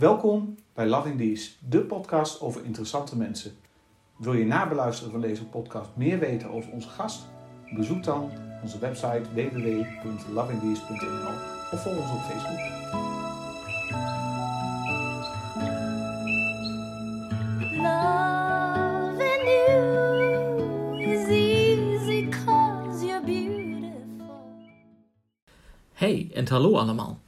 Welkom bij Loving These, de podcast over interessante mensen. Wil je na beluisteren van deze podcast meer weten over onze gast? Bezoek dan onze website www.lovingthese.nl of volg ons op Facebook. Loving you is easy 'cause you're beautiful. Hey en hallo allemaal.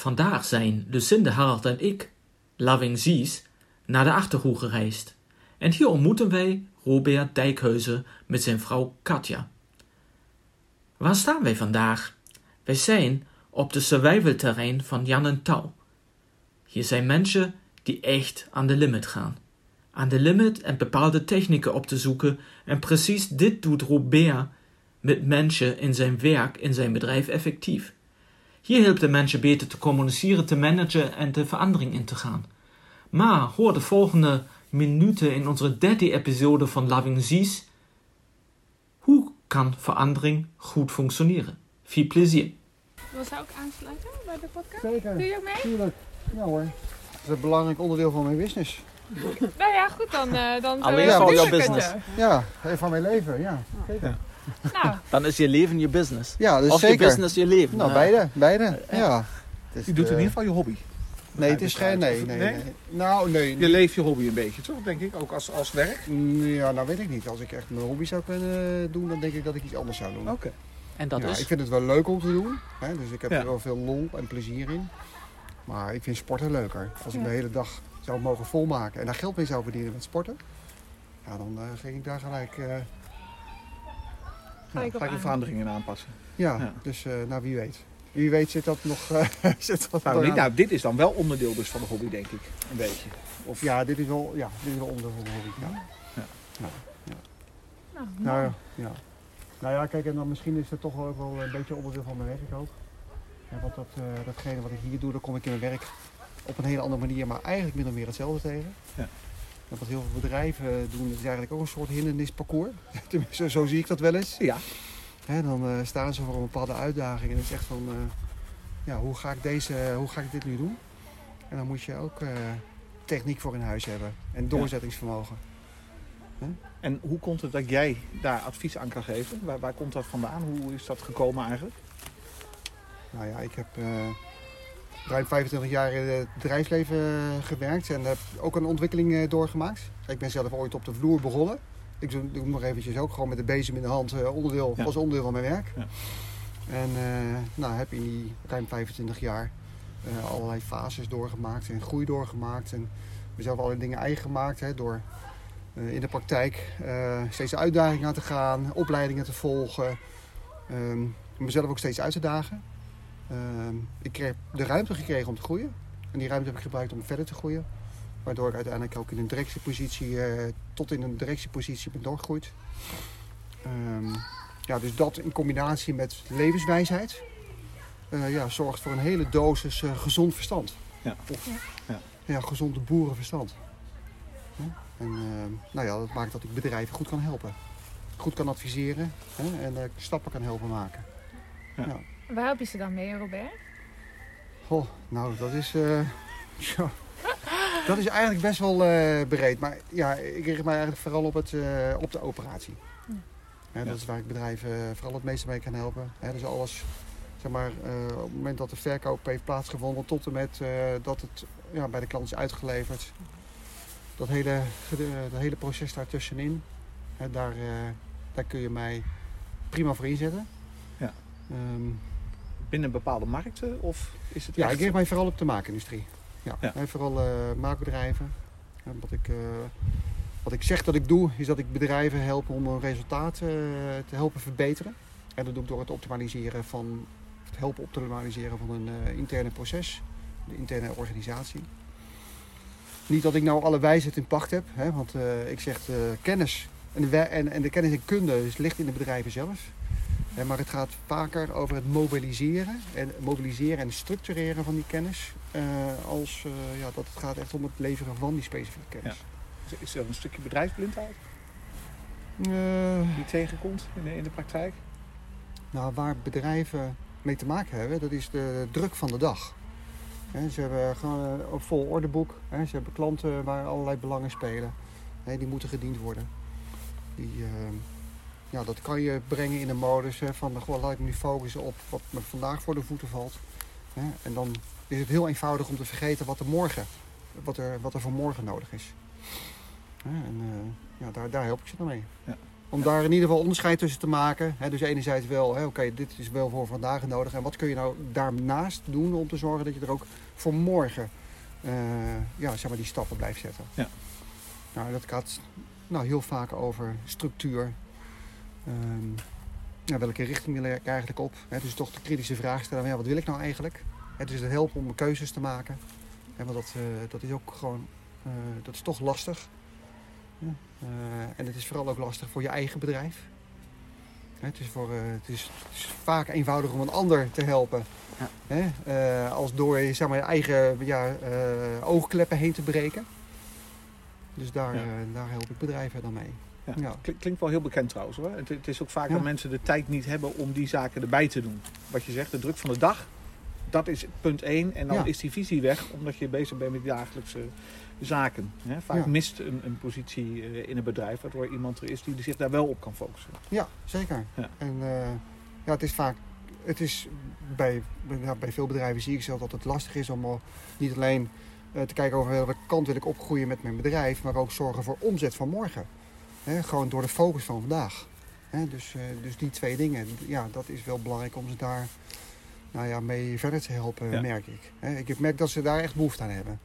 Vandaag zijn Lucinda, Harald en ik, Loving Zies, naar de Achterhoek gereisd. En hier ontmoeten wij Robert Dijkhuizen met zijn vrouw Katja. Waar staan wij vandaag? Wij zijn op de survivalterrein van Jan en. Hier zijn mensen die echt aan de limit gaan. Aan de limit en bepaalde technieken op te zoeken en precies dit doet Robert met mensen in zijn werk in zijn bedrijf effectief. Hier helpt de mensen beter te communiceren, te managen en de verandering in te gaan. Maar hoor de volgende minuten in onze derde episode van Loving Zies. Hoe kan verandering goed functioneren? Veel plezier. Wil zij ook aansluiten bij de podcast? Zeker. Doe je ook mee? Tuurlijk. Ja hoor. Dat is een belangrijk onderdeel van mijn business. Nou ja, goed dan. eh dan Alleen eh, voor doe jouw business. Ja, even van mijn leven, ja. Zeker. Nou, Dan is je leven je business. Ja, dus of zeker. je business je leven. Nou, Eh, beide, beide. Ja. Je doet in eh, ieder geval je hobby. Nee, het is geen, nee, nee, nee. Nou, nee. Je leeft je hobby een beetje, toch? Denk ik, ook als, als werk. Ja, nou weet ik niet. Als ik echt mijn hobby zou kunnen doen, dan denk ik dat ik iets anders zou doen. Oké. En dat ja, is. Ik vind het wel leuk om te doen. Hè? Dus ik heb Ja. er wel veel lol en plezier in. Maar ik vind sporten leuker. Als ik Ja. de hele dag zou mogen volmaken en daar geld mee zou verdienen met sporten, ja, dan eh, ging ik daar gelijk. eh, ga ik op Ga ik de aan. veranderingen aanpassen. Ja, Ja. dus uh, nou wie weet. Wie weet zit dat nog. Uh, zit dat Nou, aan. nou, dit is dan wel onderdeel dus van de hobby, denk ik. Een beetje. Of, Ja, dit is wel, ja, dit is wel onderdeel van de hobby. Ja. Nou, Nou, mooi. ja, ja. nou ja, kijk, en dan misschien is het toch ook wel een beetje onderdeel van mijn werk ook. Ja, want dat, uh, datgene wat ik hier doe, dan kom ik in mijn werk op een hele andere manier, maar eigenlijk min of meer hetzelfde tegen. Ja. En wat heel veel bedrijven doen, is eigenlijk ook een soort hindernisparcours. Tenminste, zo zie ik dat wel eens. Ja. Hè, dan uh, staan ze voor een bepaalde uitdaging en het is echt van, uh, ja, hoe ga, ik deze, hoe ga ik dit nu doen? En dan moet je ook uh, techniek voor in huis hebben en doorzettingsvermogen. En hoe komt het dat jij daar advies aan kan geven? Waar, waar komt dat vandaan? Hoe is dat gekomen eigenlijk? Nou ja, ik heb ruim 25 jaar in het bedrijfsleven gewerkt en heb ook een ontwikkeling uh, doorgemaakt. Ik ben zelf ooit op de vloer begonnen. Ik doe, doe nog eventjes ook gewoon met de bezem in de hand uh, onderdeel, ja. als onderdeel van mijn werk. Ja. En uh, nou, heb in die ruim 25 jaar uh, allerlei fases doorgemaakt en groei doorgemaakt. En mezelf allerlei dingen eigen gemaakt hè, door uh, in de praktijk steeds uitdagingen aan te gaan, opleidingen te volgen. Um, mezelf ook steeds uit te dagen. Uh, ik heb de ruimte gekregen om te groeien. En die ruimte heb ik gebruikt om verder te groeien. Waardoor ik uiteindelijk ook in een directiepositie, uh, tot in een directiepositie ben doorgegroeid. Um, ja, dus dat in combinatie met levenswijsheid uh, ja, zorgt voor een hele dosis uh, gezond verstand. Ja. Of ja. Ja, gezond boerenverstand. Ja? En uh, nou ja, dat maakt dat ik bedrijven goed kan helpen. Goed kan adviseren hè? en stappen kan helpen maken. Ja. Waar help je ze dan mee, Robert? Oh, nou, dat is. Uh, ja, dat is eigenlijk best wel uh, breed. Maar ja, ik richt mij eigenlijk vooral op, het, uh, op de operatie. Ja. Ja, dat is waar ik bedrijven vooral het meeste mee kan helpen. He, dus alles, zeg maar, op het moment dat de verkoop heeft plaatsgevonden, tot en met dat het ja, bij de klant is uitgeleverd. Dat hele, dat hele proces daartussenin, he, daar, daar kun je mij prima voor inzetten. Ja. Um, binnen bepaalde markten? Of is het ja, echt... ik richt mij vooral op de maakindustrie. Ja, ja. En vooral uh, maakbedrijven. En wat, ik, uh, wat ik zeg dat ik doe, is dat ik bedrijven help om een resultaat uh, te helpen verbeteren. En dat doe ik door het optimaliseren van het helpen optimaliseren van een interne proces, de interne organisatie. Niet dat ik nou alle wijsheid in pacht heb, hè, want ik zeg kennis en de, en, en de kennis en kunde ligt in de bedrijven zelf. Ja, maar het gaat vaker over het mobiliseren en mobiliseren en structureren van die kennis. Uh, als uh, ja, dat het gaat echt om het leveren van die specifieke kennis. Ja. Is er een stukje bedrijfsblindheid die tegenkomt in de, in de praktijk? Nou, waar bedrijven mee te maken hebben, dat is de druk van de dag. Ze hebben gewoon eh, een vol ordeboek. Hè, ze hebben klanten waar allerlei belangen spelen. Die moeten gediend worden. Die, eh, ja, dat kan je brengen in een modus hè, van goh, laat ik me nu focussen op wat me vandaag voor de voeten valt. Hè, en dan is het heel eenvoudig om te vergeten wat er morgen, wat er, wat er voor morgen nodig is. Hè, en eh, ja, daar, daar help ik ze dan mee. Ja. Om daar in ieder geval onderscheid tussen te maken. Hè, dus enerzijds wel, oké, dit is wel voor vandaag nodig. En wat kun je nou daarnaast doen om te zorgen dat je er ook voor morgen eh, ja, zeg maar die stappen blijft zetten. Ja. Nou, dat gaat nou, heel vaak over structuur. Ehm, welke richting wil ik eigenlijk op? Hè, dus toch de kritische vraag stellen, ja, wat wil ik nou eigenlijk? Dus het helpen om keuzes te maken. Hè, want dat, eh, dat is ook gewoon, eh, dat is toch lastig. Ja. Eh, en het is vooral ook lastig voor je eigen bedrijf. Het, is voor, het, is, het is vaak eenvoudiger om een ander te helpen. Ja. Als door je, zeg maar, je eigen ja, oogkleppen heen te breken. Dus daar, daar help ik bedrijven dan mee. Ja. Ja. Klink- Klinkt wel heel bekend trouwens hoor. Het, het is ook vaak Ja. dat mensen de tijd niet hebben om die zaken erbij te doen. Wat je zegt, de druk van de dag, dat is punt één. En dan Ja. is die visie weg, omdat je bezig bent met die dagelijkse zaken. Hè? Vaak mist een, een positie eh, in een bedrijf, waardoor iemand er is die zich daar wel op kan focussen. Ja, zeker. En eh, ja, het is vaak, het is bij, bij veel bedrijven zie ik zelf dat het lastig is om al niet alleen eh, te kijken over welke kant wil ik opgroeien met mijn bedrijf, maar ook zorgen voor omzet van morgen. Gewoon door de focus van vandaag. Dus, eh, dus die twee dingen, ja, dat is wel belangrijk om ze daar nou ja, mee verder te helpen, Ja. merk ik. Hè, ik merk dat ze daar echt behoefte aan hebben.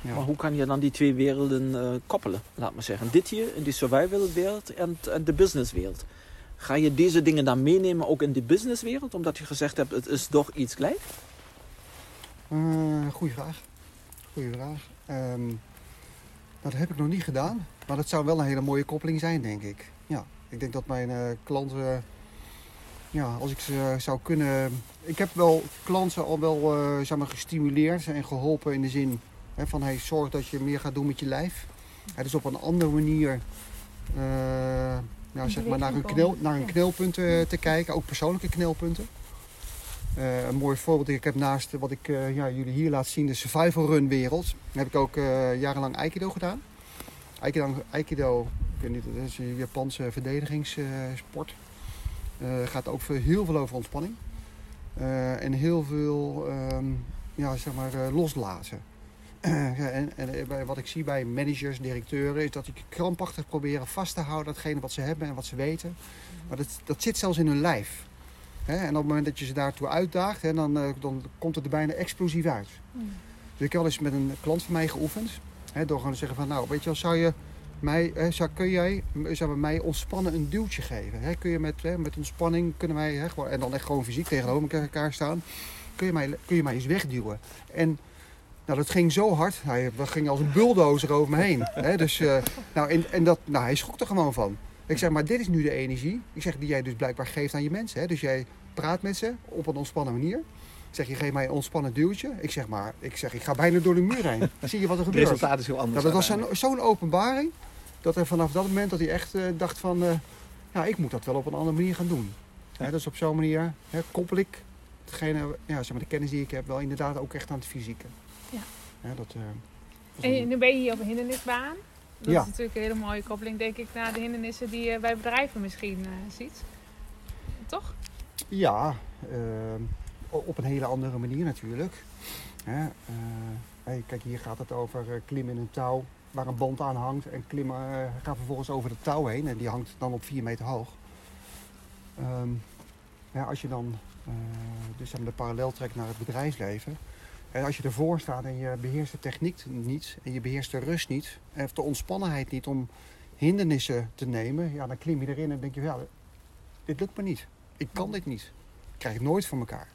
Ja. Maar hoe kan je dan die twee werelden eh, koppelen, laat maar zeggen? Dit hier, in die survival wereld en, en de businesswereld. Ga je deze dingen dan meenemen ook in de businesswereld? Omdat je gezegd hebt, het is toch iets gelijk? Eh goeie vraag. Goeie vraag. Ehm, dat heb ik nog niet gedaan. Maar dat zou wel een hele mooie koppeling zijn, denk ik. Ja, ik denk dat mijn eh, klanten... ja, als ik ze zou kunnen... Ik heb wel klanten al wel eh, zeg maar, gestimuleerd en geholpen in de zin... Hè, van hey, zorg dat je meer gaat doen met je lijf. Hè, dus op een andere manier... eh, nou, zeg maar, naar een, knel, naar een Ja. knelpunt eh, te kijken. Ook persoonlijke knelpunten. Eh, een mooi voorbeeld, ik heb naast wat ik eh, ja, jullie hier laat zien, de survival run wereld, heb ik ook eh, jarenlang Aikido gedaan. Aikido, Aikido ik weet niet, dat is een Japanse verdedigingssport. Eh gaat ook heel veel over ontspanning. Eh, en heel veel ehm, ja, zeg maar, eh, loslaten. En, en bij- wat ik zie bij managers, directeuren, is dat die krampachtig proberen vast te houden datgene wat ze hebben en wat ze weten. Maar dat, dat zit zelfs in hun lijf. En op het moment dat je ze daartoe uitdaagt, dan, dan komt het er bijna explosief uit. Dus ik heb al eens met een klant van mij geoefend. Door gewoon te zeggen van, nou, weet je wel, zou je mij, zou, kun jij zou mij ontspannen een duwtje geven? Kun je met, met ontspanning, kunnen wij, gewoon, en dan echt gewoon fysiek tegenover elkaar staan, kun je mij, kun je mij eens wegduwen? En nou, dat ging zo hard. Hij ging als een bulldozer over me heen. Dus, eh, nou, en, en dat, nou, hij schrok er gewoon van. Ik zeg, maar dit is nu de energie. Ik zeg, die jij dus blijkbaar geeft aan je mensen. Dus jij praat met ze op een ontspannen manier. Ik zeg, je geeft mij een ontspannen duwtje. Ik zeg, maar ik, zeg, ik ga bijna door de muur heen. Zie je wat er Het gebeurt? resultaat is heel anders. Nou, dat was zo'n openbaring. Dat er vanaf dat moment dat hij echt eh, dacht van... eh, ja, ik moet dat wel op een andere manier gaan doen. Ja. Dus op zo'n manier hè, koppel ik hetgene, ja, zeg maar, de kennis die ik heb wel inderdaad ook echt aan het fysieke. Ja. Hè, dat, eh, En een- nu ben je hier op een hindernisbaan. Dat Ja. is natuurlijk een hele mooie koppeling, denk ik, naar de hindernissen die je bij bedrijven misschien eh, ziet. Toch? Ja, eh, op een hele andere manier natuurlijk. Hè, eh, kijk, hier gaat het over eh, klimmen in een touw waar een band aan hangt. En klimmen eh, gaat vervolgens over de touw heen en die hangt dan op 4 meter hoog. Ehm, ja, als je dan eh, dus de parallel trekt naar het bedrijfsleven. En als je ervoor staat en je beheerst de techniek niet en je beheerst de rust niet, en de ontspannenheid niet om hindernissen te nemen, ja, dan klim je erin en denk je, ja, dit lukt me niet. Ik kan dit niet. Ik krijg het nooit voor elkaar.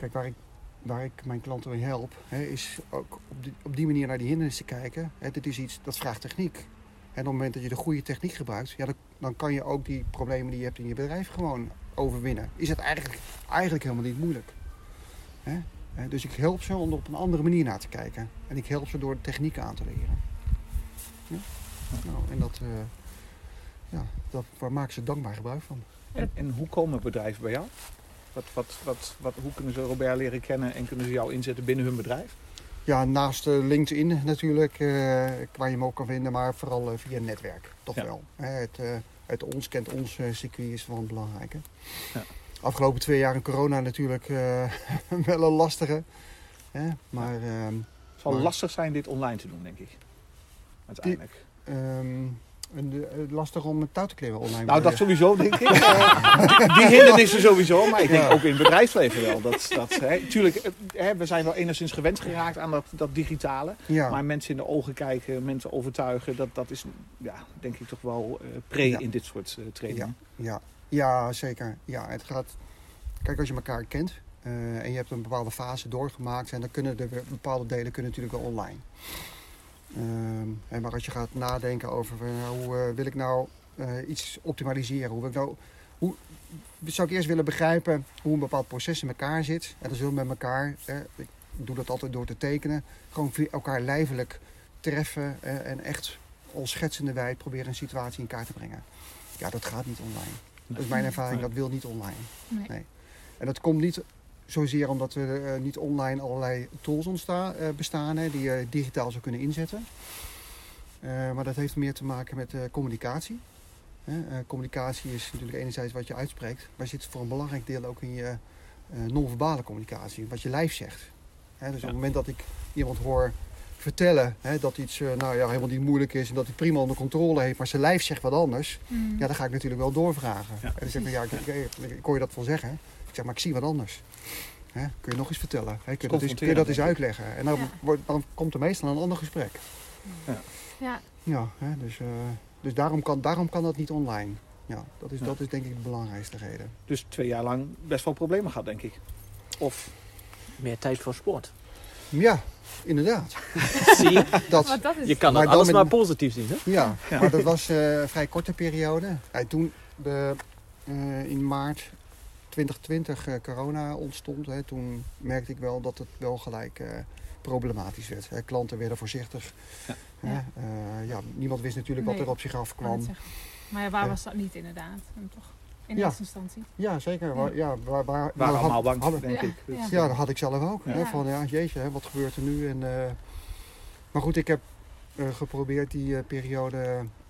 Kijk, waar ik, waar ik mijn klanten mee help, hè, is ook op die, op die manier naar die hindernissen kijken. Hè, dit is iets dat vraagt techniek. En op het moment dat je de goede techniek gebruikt, ja, dan, dan kan je ook die problemen die je hebt in je bedrijf gewoon overwinnen. Is het eigenlijk, eigenlijk helemaal niet moeilijk. Hè? Dus ik help ze om er op een andere manier naar te kijken. En ik help ze door de techniek aan te leren. Ja? Nou, en dat, eh, ja, dat, waar maken ze dankbaar gebruik van. En, en hoe komen bedrijven bij jou? Wat, wat, wat, wat, hoe kunnen ze Robert leren kennen en kunnen ze jou inzetten binnen hun bedrijf? Ja, naast eh, LinkedIn natuurlijk, eh, waar je hem ook kan vinden, maar vooral eh, via netwerk. Toch Ja. wel. Hè, het, het ons kent ons circuit is wel een belangrijke. Ja. Afgelopen twee jaar in corona natuurlijk wel een lastige. Hè, maar ehm, Het zal Maar- lastig zijn dit online te doen, denk ik. Uiteindelijk. ehm, eh, lastig om het touw te klimmen online. Nou, dat je? sowieso, denk ik. Eh, die hindernissen sowieso, maar ik denk Ja. ook in het bedrijfsleven wel. Dat, dat, hè, tuurlijk, eh, hè, we zijn wel enigszins gewend geraakt aan dat, dat digitale. Ja. Maar mensen in de ogen kijken, mensen overtuigen, dat, dat is ja, denk ik toch wel eh, pre Ja. in dit soort eh, trainingen. Ja, ja zeker. Ja, het gaat... Kijk, als je elkaar kent eh, en je hebt een bepaalde fase doorgemaakt... en dan kunnen weer- bepaalde delen kunnen natuurlijk wel online. Ehm, maar als je gaat nadenken over eh, hoe eh, wil ik nou eh, iets optimaliseren... Hoe wil ik nou, hoe, zou ik eerst willen begrijpen hoe een bepaald proces in elkaar zit. En dan zullen we met elkaar, ik doe dat altijd door te tekenen... gewoon elkaar lijfelijk treffen eh, en echt als schetsende wijd proberen een situatie in kaart te brengen. Ja, dat gaat niet online. Dat is mijn ervaring, dat wil niet online. Nee. En dat komt niet zozeer omdat er eh, niet online allerlei tools ontstaan, eh, bestaan hè, die je digitaal zou kunnen inzetten. Eh, maar dat heeft meer te maken met communicatie. Communicatie is natuurlijk enerzijds wat je uitspreekt, maar zit voor een belangrijk deel ook in je non-verbale communicatie, wat je lijf zegt. Dus op het moment dat ik iemand hoor vertellen hè, dat iets nou ja, helemaal niet moeilijk is en dat hij prima onder controle heeft, maar zijn lijf zegt wat anders, Mm. ja, dan ga ik natuurlijk wel doorvragen. Ja. En dan zeg ik, ja, ik, ik, ik hoor je dat wel zeggen. Ik zeg, maar ik zie wat anders. Hè? Kun je nog eens vertellen? Hè? Kun, je dat eens, kun je dat eens uitleggen? En dan, Ja. wordt, dan komt er meestal een ander gesprek. Ja, Ja, hè? Dus, eh, dus daarom, kan, daarom kan dat niet online. Ja, dat is, Ja. dat is denk ik de belangrijkste reden. Dus twee jaar lang best wel problemen gehad, denk ik. Of Meer tijd voor sport. Ja, inderdaad. Zie, Dat, want dat is... je kan Maar alles met- maar positief zien, hè? ja, Ja. maar dat was eh, een vrij korte periode. Ja, toen de, eh, in maart 2020 eh, corona ontstond, hè, toen merkte ik wel dat het wel gelijk eh, problematisch werd. Hè. Klanten werden voorzichtig. Ja. Hè. Ja. Eh, ja, niemand wist natuurlijk Nee. wat er op zich afkwam. Maar ja, waar was dat niet inderdaad? En toch in Ja. eerste instantie. Ja, zeker. Waar, ja, waar, waar, waren had- allemaal bang, hadden- denk Ja, ik. Dus- ja. Dat had ik zelf ook. Ja. Hè, van ja, jeetje, hè, wat gebeurt er nu? En, eh, maar goed, ik heb eh, geprobeerd die eh, periode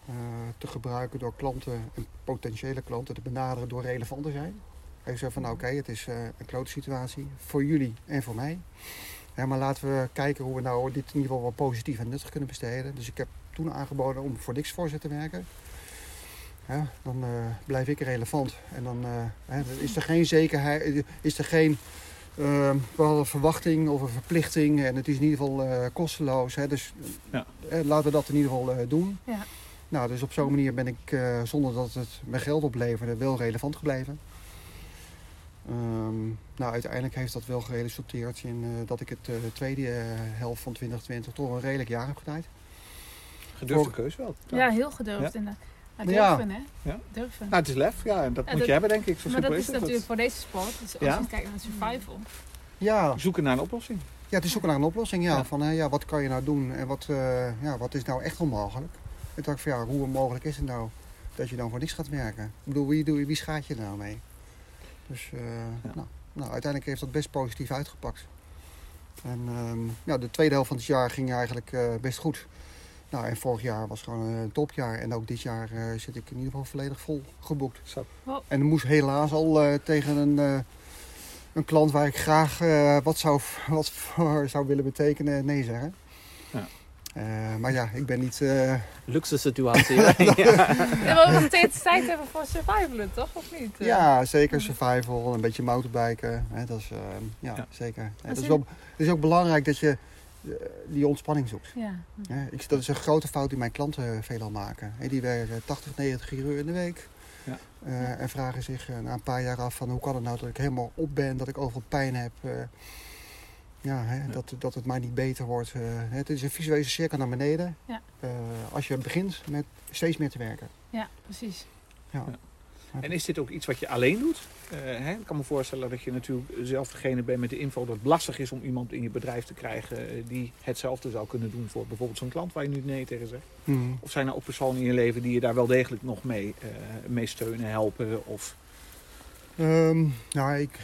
eh, te gebruiken door klanten en potentiële klanten te benaderen door relevant te zijn. Ik zei van nou, oké, het is eh, een klote situatie voor jullie en voor mij. Hè, maar laten we kijken hoe we nou dit in ieder geval wat positief en nuttig kunnen besteden. Dus ik heb toen aangeboden om voor niks voor ze te werken. Ja, dan eh, blijf ik relevant. En dan eh, hè, is er geen zekerheid, is er geen eh, bepaalde verwachting of een verplichting. En het is in ieder geval eh, kosteloos. Hè, dus Ja. laten we dat in ieder geval eh, doen. Ja. Nou, dus op zo'n manier ben ik, eh, zonder dat het mijn geld opleverde, wel relevant gebleven. Ehm, nou, uiteindelijk heeft dat wel geresulteerd in eh, dat ik het eh, de tweede eh, helft van 2020 toch een redelijk jaar heb gedraaid. Gedurfde Voor- keus wel. Ja, heel gedurfd Ja. inderdaad. Maar Ja. durven, hè? Ja. Durven. Nou, het is lef, ja, en dat Ja, moet dat- je hebben, denk ik. Zo maar dat is natuurlijk voor deze sport. Dus als Ja. je kijkt naar survival. Ja, Zoeken naar een oplossing. Ja, het is zoeken naar een oplossing. Ja, Ja. Van, hè, ja, wat kan je nou doen en wat, eh, ja, wat is nou echt onmogelijk? En toen dacht ik van, ja, hoe onmogelijk is het nou dat je dan voor niks gaat werken? Ik bedoel, wie, doe, wie schaadt je er nou mee? Dus eh, nou, nou, uiteindelijk heeft dat best positief uitgepakt. En ehm, ja, de tweede helft van het jaar ging eigenlijk eh, best goed. Nou, en vorig jaar was gewoon een topjaar. En ook dit jaar eh, zit ik in ieder geval volledig vol geboekt. Zo. En ik moest helaas al eh, tegen een, eh, een klant waar ik graag eh, wat, zou, wat voor zou willen betekenen nee zeggen. Eh, maar ja, ik ben niet... eh, Luxe situatie. hè? ja. Ja, maar we nog steeds tijd hebben voor survivalen, toch? Of niet? Ja, zeker survival, een beetje mountainbiken. Hè, dat is, eh, ja, Ja. zeker. Dat is wel, het is ook belangrijk dat je eh, die ontspanning zoekt. Ja. Hè. Ik, dat is een grote fout die mijn klanten veelal maken. Hè, die werken 80, 90 uur in de week. Ja. Eh, en vragen zich na een paar jaar af van hoe kan het nou dat ik helemaal op ben, dat ik overal pijn heb. Ja, hè, Ja. Dat, dat het maar niet beter wordt. eh, het is een visuele cirkel naar beneden. Ja. Eh, als je begint met steeds meer te werken. ja, precies. Ja. Ja. En is dit ook iets wat je alleen doet? Eh, hè? Ik kan me voorstellen dat je natuurlijk zelf degene bent met de info dat het lastig is om iemand in je bedrijf te krijgen die hetzelfde zou kunnen doen voor bijvoorbeeld zo'n klant waar je nu nee tegen zegt. Mhm. Of zijn er ook personen in je leven die je daar wel degelijk nog mee, eh, mee steunen, helpen? Of Ehm, nou, ik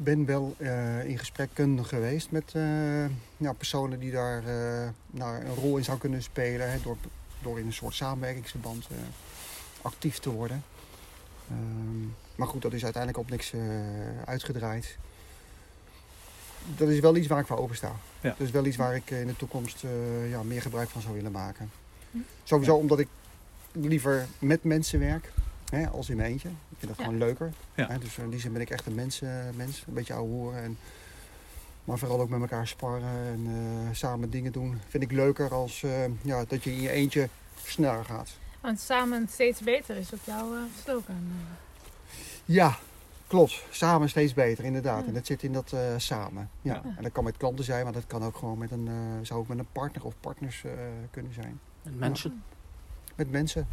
ben wel eh, in gesprekken geweest met eh, ja, personen die daar eh, nou, een rol in zou kunnen spelen. Hè, door, door in een soort samenwerkingsverband eh, actief te worden. Ehm, maar goed, dat is uiteindelijk op niks eh, uitgedraaid. Dat is wel iets waar ik voor opensta. Ja. Dat is wel iets waar ik in de toekomst eh, ja, meer gebruik van zou willen maken. Hm. Sowieso omdat ik liever met mensen werk hè, als in mijn eentje. Ik vind dat Ja. gewoon leuker. Ja. Hè, dus in die zin ben ik echt een mens, eh, mens een beetje ouwe horen. En, maar vooral ook met elkaar sparren en eh, samen dingen doen. Vind ik leuker als eh, ja, dat je in je eentje sneller gaat. Want samen steeds beter is ook jouw eh, slogan. Ja, klopt. Samen steeds beter, inderdaad. Ja. En dat zit in dat eh, samen. Ja. Ja. En dat kan met klanten zijn, maar dat kan ook gewoon met een, eh, zou ook met een partner of partners eh, kunnen zijn. En mensen. Met mensen.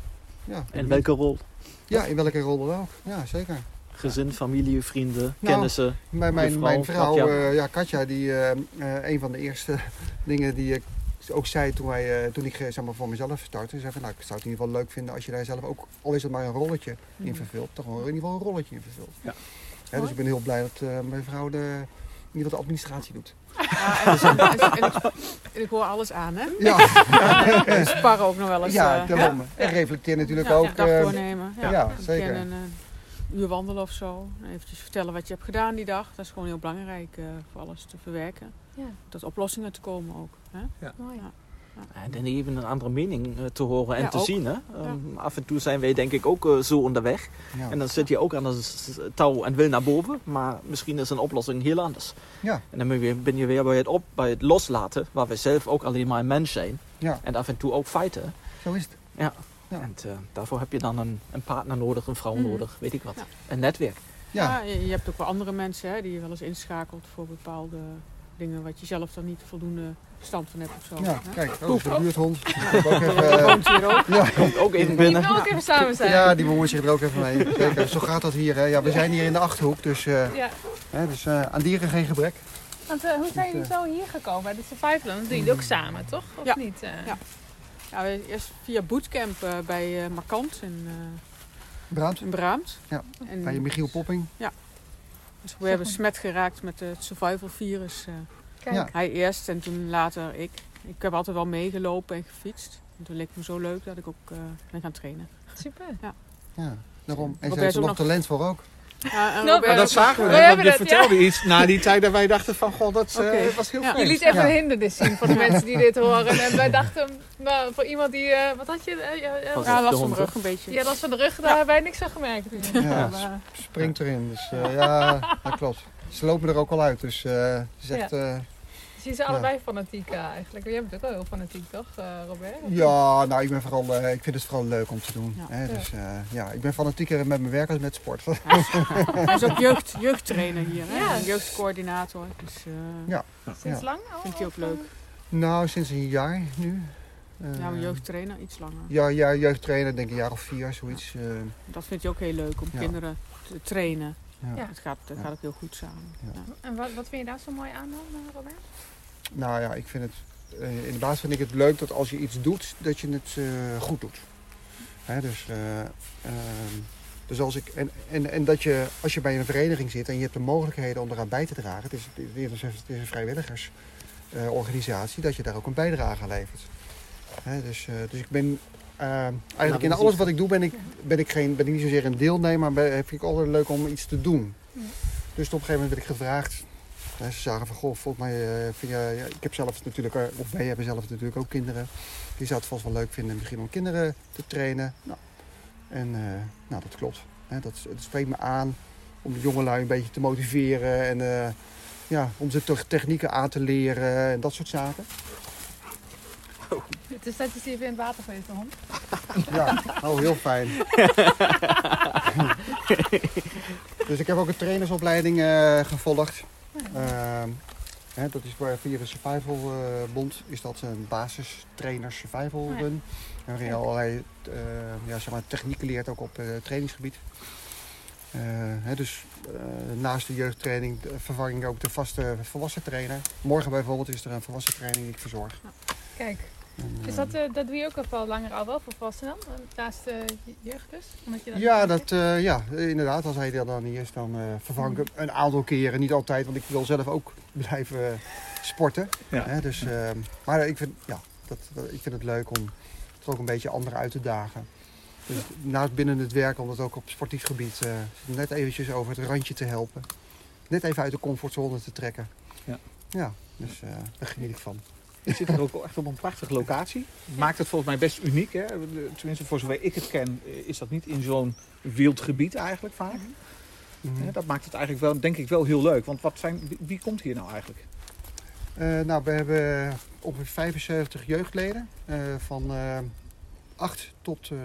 Ja, In welke rol? ja, in welke rol dan ook. Ja, zeker. Gezin, familie, vrienden, Nou, kennissen. Mijn, mijn, mijn vrouw, Katja. eh, ja, Katja, die, eh, eh, een van de eerste dingen die ik ook zei toen, wij, eh, toen ik zeg maar, voor mezelf startte. zei van, nou, ik zou het in ieder geval leuk vinden als je daar zelf ook, al is het maar een rolletje in vervult, toch wel in ieder geval een rolletje in vervult. Ja. Hè, dus ik ben heel blij dat eh, mijn vrouw de, in ieder geval de administratie doet. Ja, en, en, en ik, en ik hoor alles aan, hè? Ja, We sparren ook nog wel eens. ja, eh, daarom. En reflecteer natuurlijk ja, ook. dag eh, doornemen. Ja, ja, Een zeker. Een, eh, uur wandelen of zo. Eventjes vertellen wat je hebt gedaan die dag. Dat is gewoon heel belangrijk eh, voor alles te verwerken. Ja, Tot oplossingen te komen ook. Hè? mooi. En dan even een andere mening eh, te horen en Ja, te ook. zien. Hè? Ehm, Af en toe zijn wij denk ik ook eh, zo onderweg. ja. En dan zit je ook aan het s- touw en wil naar boven. Maar misschien is een oplossing heel anders. Ja. En dan ben je, ben je weer bij het, op, bij het loslaten. Waar we zelf ook alleen maar een mens zijn. ja, En af en toe ook feiten. zo is het. Ja. En eh, daarvoor heb je dan een, een partner nodig, een vrouw Mhm. nodig, weet ik wat. Ja. Een netwerk. Ja, je hebt ook wel andere mensen hè, die je wel eens inschakelt voor bepaalde dingen wat je zelf dan niet voldoende verstand van hebt of zo. ja, hè? kijk, oh, dat is de buurthond. Die ik ook even, Die eh, ook. ja. Komt ook even Die binnen. wil ook even samen zijn. Ja, die bemoeit zich er ook even mee. Zeker. Zo gaat dat hier. Hè. Ja, we zijn hier in de Achterhoek, dus, eh, Ja. hè, dus eh, aan dieren geen gebrek. Want eh, hoe zijn jullie zo hier gekomen bij de Survival? Dat doen jullie ook samen, toch? Of Ja. niet? eh? Ja. Ja, we- eerst via bootcamp eh, bij eh Markant in, eh Braamt, in Braamt. Ja, En bij Michiel Popping. Dus we hebben smet geraakt met het survival virus. eh. Kijk, Ja. hij eerst en toen later ik. Ik heb altijd wel meegelopen en gefietst. En toen leek het me zo leuk dat ik ook eh, ben gaan trainen. super. Ja, daarom. En ze heeft is er nog- talent voor ook. Ja, en Nou, Robert dat is zagen we ook, We net, want je het, vertelde iets na die tijd dat wij dachten van, god, dat eh, was heel Ja. fijn. Je liet even Ja. een hindernis zien voor de mensen die dit horen. En wij dachten, nou, voor iemand die, eh, wat had je? Eh, ja, ja, Was de last van mijn rug een beetje. ja, last van de rug, daar hebben wij niks van gemerkt. Ja, Maar, springt erin. Dus eh, ja, dat klopt. Ze lopen er ook al uit, dus eh ze zegt... je zijn allebei fanatiek eh, eigenlijk. Jij bent ook wel heel fanatiek, toch, eh, Robert? ja, nou, ik, ben vooral, eh, ik vind het vooral leuk om te doen. Ja. Hè? Dus, eh, ja, ik ben fanatieker met mijn werk als met sport. Hij is ook jeugd, jeugdtrainer hier, hè? Ja. Jeugdcoördinator. Dus eh Ja. Sinds Ja. lang al? vindt hij ook leuk. nou, sinds een jaar nu. Eh, Ja, een jeugdtrainer iets langer. Ja, ja, jeugdtrainer, denk ik een jaar of vier, zoiets. eh, Dat vindt hij ook heel leuk om Ja. kinderen te trainen. ja. Het gaat, het Ja. gaat ook heel goed samen. Ja. Ja. En wat, wat vind je daar zo mooi aan dan, Robert? Nou ja, ik vind het, eh, in de basis vind ik het leuk dat als je iets doet, dat je het eh, goed doet. Hè, dus, eh, ehm, dus als ik, en, en, en dat je, als je bij een vereniging zit en je hebt de mogelijkheden om eraan bij te dragen, het is, het een vrijwilligersorganisatie, dat je daar ook een bijdrage aan levert. Hè, dus, dus ik ben eh, eigenlijk in alles wat ik doe, ben ik, ben ik, geen, ben ik niet zozeer een deelnemer, maar ben- vind ik altijd leuk om iets te doen. Dus op een gegeven moment werd ik gevraagd ze zagen van, goh, volgens mij, eh, vind je, ja, ik heb zelf natuurlijk, eh, of wij hebben zelf natuurlijk ook kinderen. Die zou het vast wel leuk vinden misschien om kinderen te trainen. Nou, en eh, nou, dat klopt. Hè, dat, het spreekt me aan om de jongelui een beetje te motiveren en eh, ja, om ze toch technieken aan te leren en dat soort zaken. Het is net als even in het water geweest, hond. Ja, oh, heel fijn. dus ik heb ook een trainersopleiding eh, gevolgd. Ehm, hè, dat is voor- via de Survival eh, Bond is dat een basistrainer survival run. En waarin je allerlei eh, ja, zeg maar, technieken leert ook op eh, trainingsgebied. Eh, hè, dus eh, naast de jeugdtraining vervang ik ook de vaste volwassen trainer. Morgen bijvoorbeeld is er een volwassen training die ik verzorg. Kijk, En, Is eh, dat, eh, dat doe je ook al langer al wel voor volwassenen dan? Naast eh, je jeugd dus? Omdat je dat Ja, dat, eh, ja, inderdaad. Als hij er dan niet is, dan eh, vervang ik hem een aantal keren. Niet altijd, want ik wil zelf ook blijven eh, sporten. Ja. Hè, dus, eh, maar ik vind, ja, dat, dat- ik vind het leuk om het ook een beetje anderen uit te dagen. Dus naast binnen het werk, om dat ook op sportief gebied eh, net eventjes over het randje te helpen. Net even uit de comfortzone te trekken. Ja. Ja, dus eh, daar geniet ik van. Je zit er ook echt op een prachtige locatie. Maakt het volgens mij best uniek. Hè? Tenminste, voor zover ik het ken, eh, is dat niet in zo'n wild gebied eigenlijk vaak. Mhm. Hè, Dat maakt het eigenlijk wel, denk ik, wel heel leuk. Want wat zijn, wie, wie komt hier nou eigenlijk? Eh, nou, we hebben ongeveer 75 jeugdleden eh, van eh 8 tot, eh,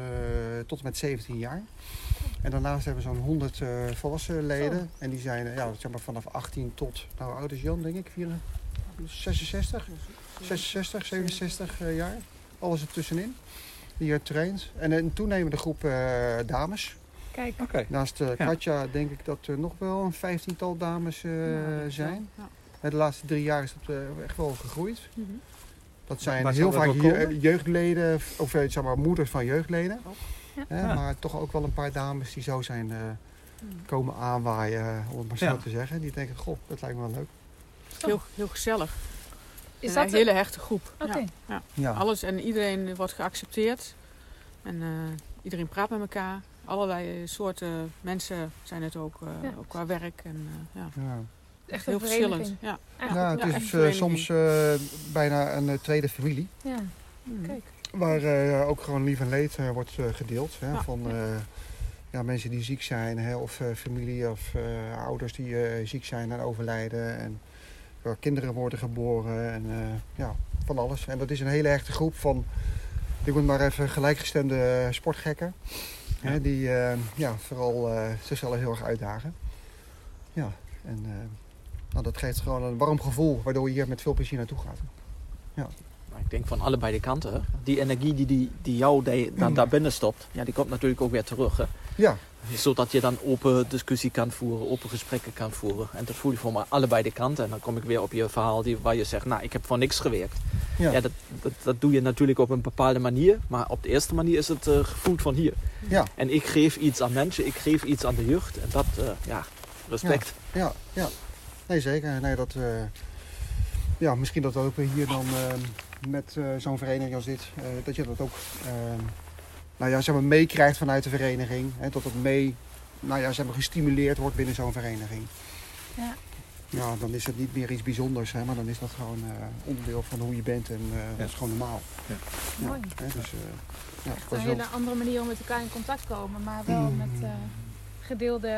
tot en met 17 jaar. En daarnaast hebben we zo'n 100 eh, volwassen leden. En die zijn ja, zeg maar vanaf 18 tot, nou oud is Jan denk ik, 64, 66, 66 67 eh, jaar. Alles ertussenin. Die hier traint. En een toenemende groep eh, dames. Kijk, Oké. Naast eh, Ja. Katja denk ik dat er nog wel een vijftiental dames eh, is zijn. Eh, De laatste drie jaar is dat eh, echt wel gegroeid. Mhm. Dat zijn heel vaak je- jeugdleden, of eh, zeg maar moeders van jeugdleden. Ja. Hè, Ja. Maar toch ook wel een paar dames die zo zijn eh, Mhm. komen aanwaaien, om het maar zo Ja. te zeggen. Die denken, goh, dat lijkt me wel leuk. Heel, heel gezellig. Is Een hele hechte groep. Oké. Ja, ja. Alles en iedereen wordt geaccepteerd. En eh, iedereen praat met elkaar. Allerlei soorten mensen zijn het ook, eh, Ja. ook qua werk. En, eh, ja. ja. Echt Heel verschillend. Ja. Het is eh, soms eh, bijna een eh, tweede familie. Ja, Mhm. kijk. Waar eh, ook gewoon lief en leed eh, wordt eh, gedeeld. Hè, Ja. Van eh, ja, mensen die ziek zijn, hè, of eh, familie of eh, ouders die eh, ziek zijn en overlijden. En waar kinderen worden geboren en eh, ja, van alles. En dat is een hele hechte groep van, ik moet maar even gelijkgestemde sportgekken. Hè, Ja. die eh, ja, vooral eh, zichzelf heel erg uitdagen. Ja, en eh, nou, dat geeft gewoon een warm gevoel, waardoor je hier met veel plezier naartoe gaat. Maar ik denk van allebei de kanten. hè. Die energie die, die, die jou dan daar binnen stopt, ja, die komt natuurlijk ook weer terug. Hè. Ja, Zodat je dan open discussie kan voeren, open gesprekken kan voeren. En dat voel je voor mij allebei de kanten. En dan kom ik weer op je verhaal die, waar je zegt, nou, ik heb voor niks gewerkt. ja. Ja, dat, dat, dat doe je natuurlijk op een bepaalde manier. Maar op de eerste manier is het eh gevoeld van hier. ja. En ik geef iets aan mensen, ik geef iets aan de jeugd. En dat, eh, ja, respect. Ja, ja. Nee, zeker. Nee, dat, eh, ja, misschien dat ook hier dan eh, met eh, zo'n vereniging als dit, eh, dat je dat ook eh, nou ja, zeg maar meekrijgt vanuit de vereniging. Hè, dat het mee nou ja, zeg maar gestimuleerd wordt binnen zo'n vereniging. Ja. Ja, dan is het niet meer iets bijzonders, hè, maar dan is dat gewoon eh, onderdeel van hoe je bent en eh, dat is gewoon normaal. Ja, Mooi. hè, dus, eh, ja, Echt een hele andere manier om met elkaar in contact te komen, maar wel Mm. met gedeelde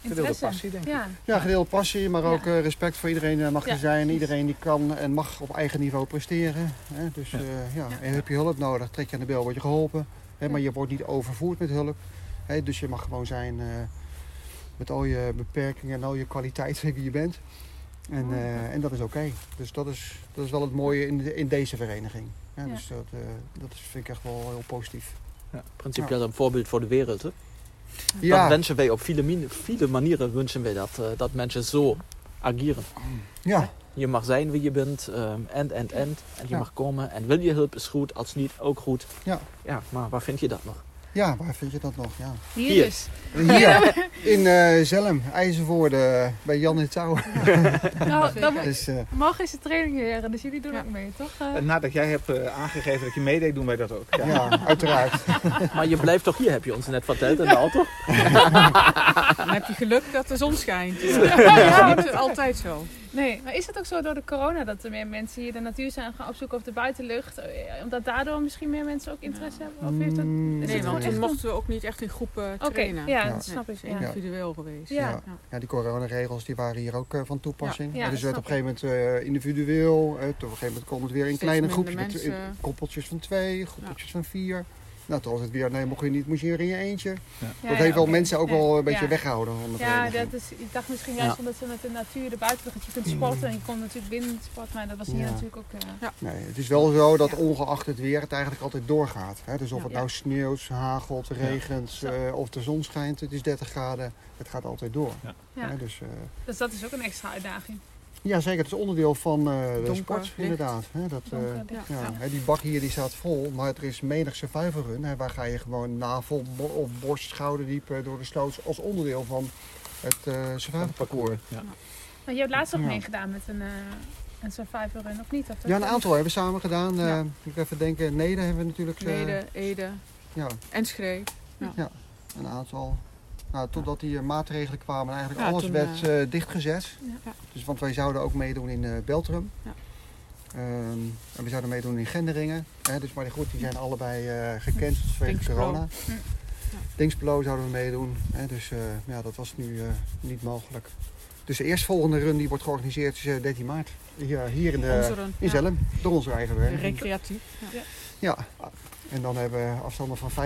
Gedeelde interesse. passie, denk ik. Ja, Ja, gedeelde passie, maar Ja. ook eh, respect voor iedereen eh, mag er Ja, zijn. precies. Iedereen die kan en mag op eigen niveau presteren. Hè? Dus Ja. eh, ja. Ja. En heb je hulp nodig, trek je aan de bel, word je geholpen. Hè? Maar Ja. je wordt niet overvoerd met hulp. Hè? Dus je mag gewoon zijn eh, met al je beperkingen en al je kwaliteiten die je bent. En, eh, en dat is oké. Dus dat is, dat is wel het mooie in, de- in deze vereniging. Ja, Ja. Dus dat, eh, dat vind ik echt wel heel positief. Principieel een voorbeeld voor de wereld. Hè? Dat Ja, wensen wij op viele, manieren wensen wij dat, eh, dat mensen zo ageren. ja, Je mag zijn wie je bent, ehm, en, en, en. En je Ja. mag komen. En wil je hulp is goed, als niet ook goed. Ja. Ja, maar waar vind je dat nog? Ja, waar vind je dat nog? Ja. hier, Hier. dus. Hier in eh Zelm, IJzervoorde, bij Jan in het Touw. Nou, dan, Dus, eh, morgen is de training weer, dus jullie doen Ja. ook mee, toch? Eh, nadat jij hebt eh, aangegeven dat je meedeed, doen wij dat ook. Ja. ja, uiteraard. Maar je blijft toch hier, heb je ons net verteld in de auto? Dan heb je geluk dat de zon schijnt. Ja. Dat is niet altijd zo. Nee, maar is het ook zo door de corona dat er meer mensen hier de natuur zijn gaan opzoeken of de buitenlucht? Eh, Omdat daardoor misschien meer mensen ook interesse hebben? Of heeft het... Mm, Is Nee, het want gewoon toen echt mochten we ook niet echt in groepen Oké, trainen. ja, Ja. dat snap ik. Ja. individueel geweest. Ja. Ja, die coronaregels die waren hier ook eh, van toepassing. Ja, ja, dus dat werd op een gegeven moment eh, individueel. eh, op een gegeven moment kon het weer in Steeds kleine groepjes. Met, in koppeltjes van twee, groepeltjes van vier. Nou, toen was het weer, nee, mocht je niet, moest je er in je eentje. Ja, dat ja, heeft wel mensen ook wel een beetje Ja. weggehouden Ja, dat is, ik dacht misschien juist Ja. omdat ze met de natuur, de buitenlucht, dat je kunt sporten en je kon natuurlijk binnen sporten, maar dat was hier Ja. natuurlijk ook... eh, Nee, het is wel zo dat Ja. ongeacht het weer het eigenlijk altijd doorgaat. Hè? Dus of Ja. het nou sneeuwt, hagelt, regent eh, of de zon schijnt, het is 30 graden. Het gaat altijd door. Ja. Ja. Hè, Dus, eh, Dus dat is ook een extra uitdaging. Ja, zeker. Het is onderdeel van eh, de sport, licht. inderdaad. Hè, dat, eh, Donker, ja, ja. hè, die bak hier die staat vol, maar er is menig survival run. Hè, waar ga je gewoon navel bo- of borst, schouderdiep eh, door de sloot als onderdeel van het eh survival parcours. Ja. Maar je hebt laatst ook Ja. meegedaan met een, eh een survivor run, of niet? Of dat Ja, een aantal hebben we samen gedaan. Eh, Ja. Ik even denken, Neder hebben we natuurlijk. eh, Nede, Ede, ja, Enschede. een aantal. Nou, totdat die maatregelen kwamen en eigenlijk Ja, alles toen, werd eh, eh, dichtgezet. Ja. Dus, want wij zouden ook meedoen in eh Beltrum. Ja. Ehm, en we zouden meedoen in Genderingen. Hè, dus, maar goed, die zijn allebei eh gecanceld vanwege corona. Ja. Dinksplo zouden we meedoen. Hè, dus eh, ja, dat was nu eh, niet mogelijk. Dus de eerstvolgende run die wordt georganiseerd is eh, 13 maart. Hier, hier in, de, run. in Ja. Zelm. Door onze eigen werk. Recreatief. Ja. Ja, en dan hebben we afstanden van 5,5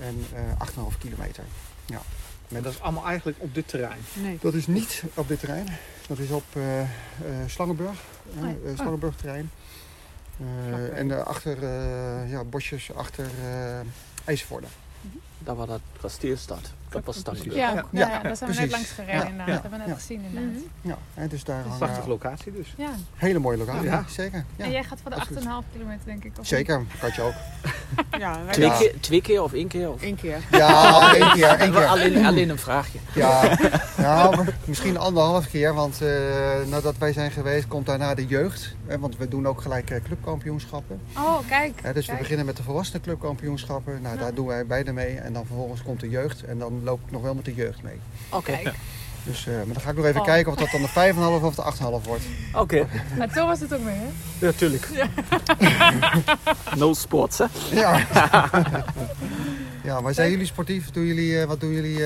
en eh 8,5 kilometer. Ja. En dat is allemaal eigenlijk op dit terrein. Nee. Dat is niet op dit terrein. Dat is op eh eh, Slangenburg. Oh ja. eh, Slangenburg terrein. Eh, en de achter, eh, ja, bosjes achter eh IJsvoorde. Daar waar dat kasteel staat. Dat was dan. Ja, Ja, ja, ja, ja, daar zijn we net langs gereden Ja, inderdaad. ja, Dat hebben we net ja. gezien inderdaad. Ja, hè, dus daar hangen Prachtige locatie dus. Ja. hele mooie locatie. Ja. Zeker. Ja. En jij gaat voor de absoluut. 8,5 kilometer denk ik. Of Zeker, Katje ook. Ja, wij Twee, Ja. keer, twee keer of één keer? Of? één keer. Ja, één keer. Één keer. Alleen, alleen een vraagje. Ja, nou, maar misschien anderhalf keer, want eh, nadat wij zijn geweest komt daarna de jeugd. Hè, want we doen ook gelijk eh, clubkampioenschappen. Oh, kijk. Hè, dus we beginnen met de volwassenen clubkampioenschappen. Nou, Ja. daar doen wij beide mee. En dan vervolgens komt de jeugd. En dan loop ik nog wel met de jeugd mee. Oké. Dus, eh, maar dan ga ik nog even Oh. kijken of dat dan de 5,5 of de 8,5 wordt. Oké. Maar toen was het ook mee, hè? Ja, tuurlijk. No sports, hè? Ja. ja, maar zijn jullie sportief? Doen jullie, eh, wat doen jullie?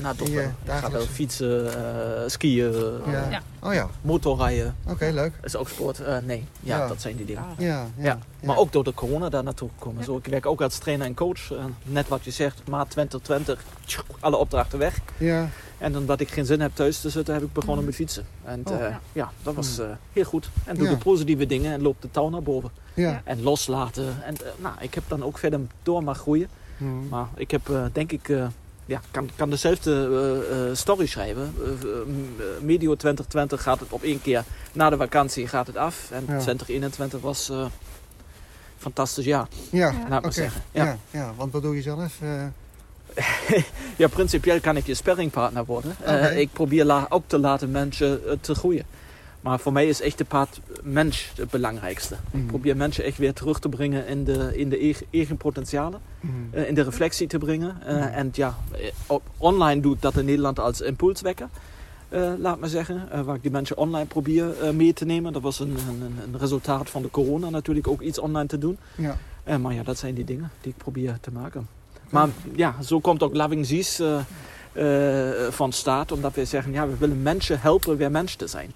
Nou, toch wel. eh, Ik ga wel fietsen, eh, skiën, eh, ja. Ja. Oh ja, motorrijden. oké, leuk. Is ook sport? Eh, nee. Ja, Ja. dat zijn die dingen. Ja. Ja, ja, Ja, maar ook door de corona daar naartoe gekomen. Ja. Zo, ik werk ook als trainer en coach. Net wat je zegt, maart 2020, tjoek, alle opdrachten weg. Ja, En omdat ik geen zin heb thuis te zitten, heb ik begonnen met fietsen. En Oh. eh, Ja. ja, dat was eh, heel goed. En doe Ja. de positieve dingen en loop de touw naar boven. ja. En loslaten. En nou, ik heb dan ook verder door maar groeien. Mhm. Maar ik heb, eh, denk ik, eh, ja, kan, kan dezelfde eh, eh, story schrijven. Eh, medio 2020 gaat het op één keer. Na de vakantie gaat het af. En Ja. 2021 was fantastisch jaar, Ja, Ja. laat zeggen. Ja. Ja. Ja, want wat doe je zelf? Ja, principieel kan ik je sparringpartner worden. Ik probeer ook te laten mensen te groeien. Maar voor mij is echt de paard mens het belangrijkste. mhm. Ik probeer mensen echt weer terug te brengen in de, in de eigen, eigen potentialen. Mhm. eh, in de reflectie te brengen. Eh, Mhm. En ja, eh, online doe ik dat in Nederland als impulswekker. eh, laat maar zeggen, waar ik die mensen online probeer mee te nemen. Dat was een, een, een- een resultaat van de corona natuurlijk, ook iets online te doen. Ja. Maar ja, dat zijn die dingen die ik probeer te maken. Maar ja, zo komt ook Loving eh, van staat, omdat we zeggen, ja, we willen mensen helpen weer mens te zijn.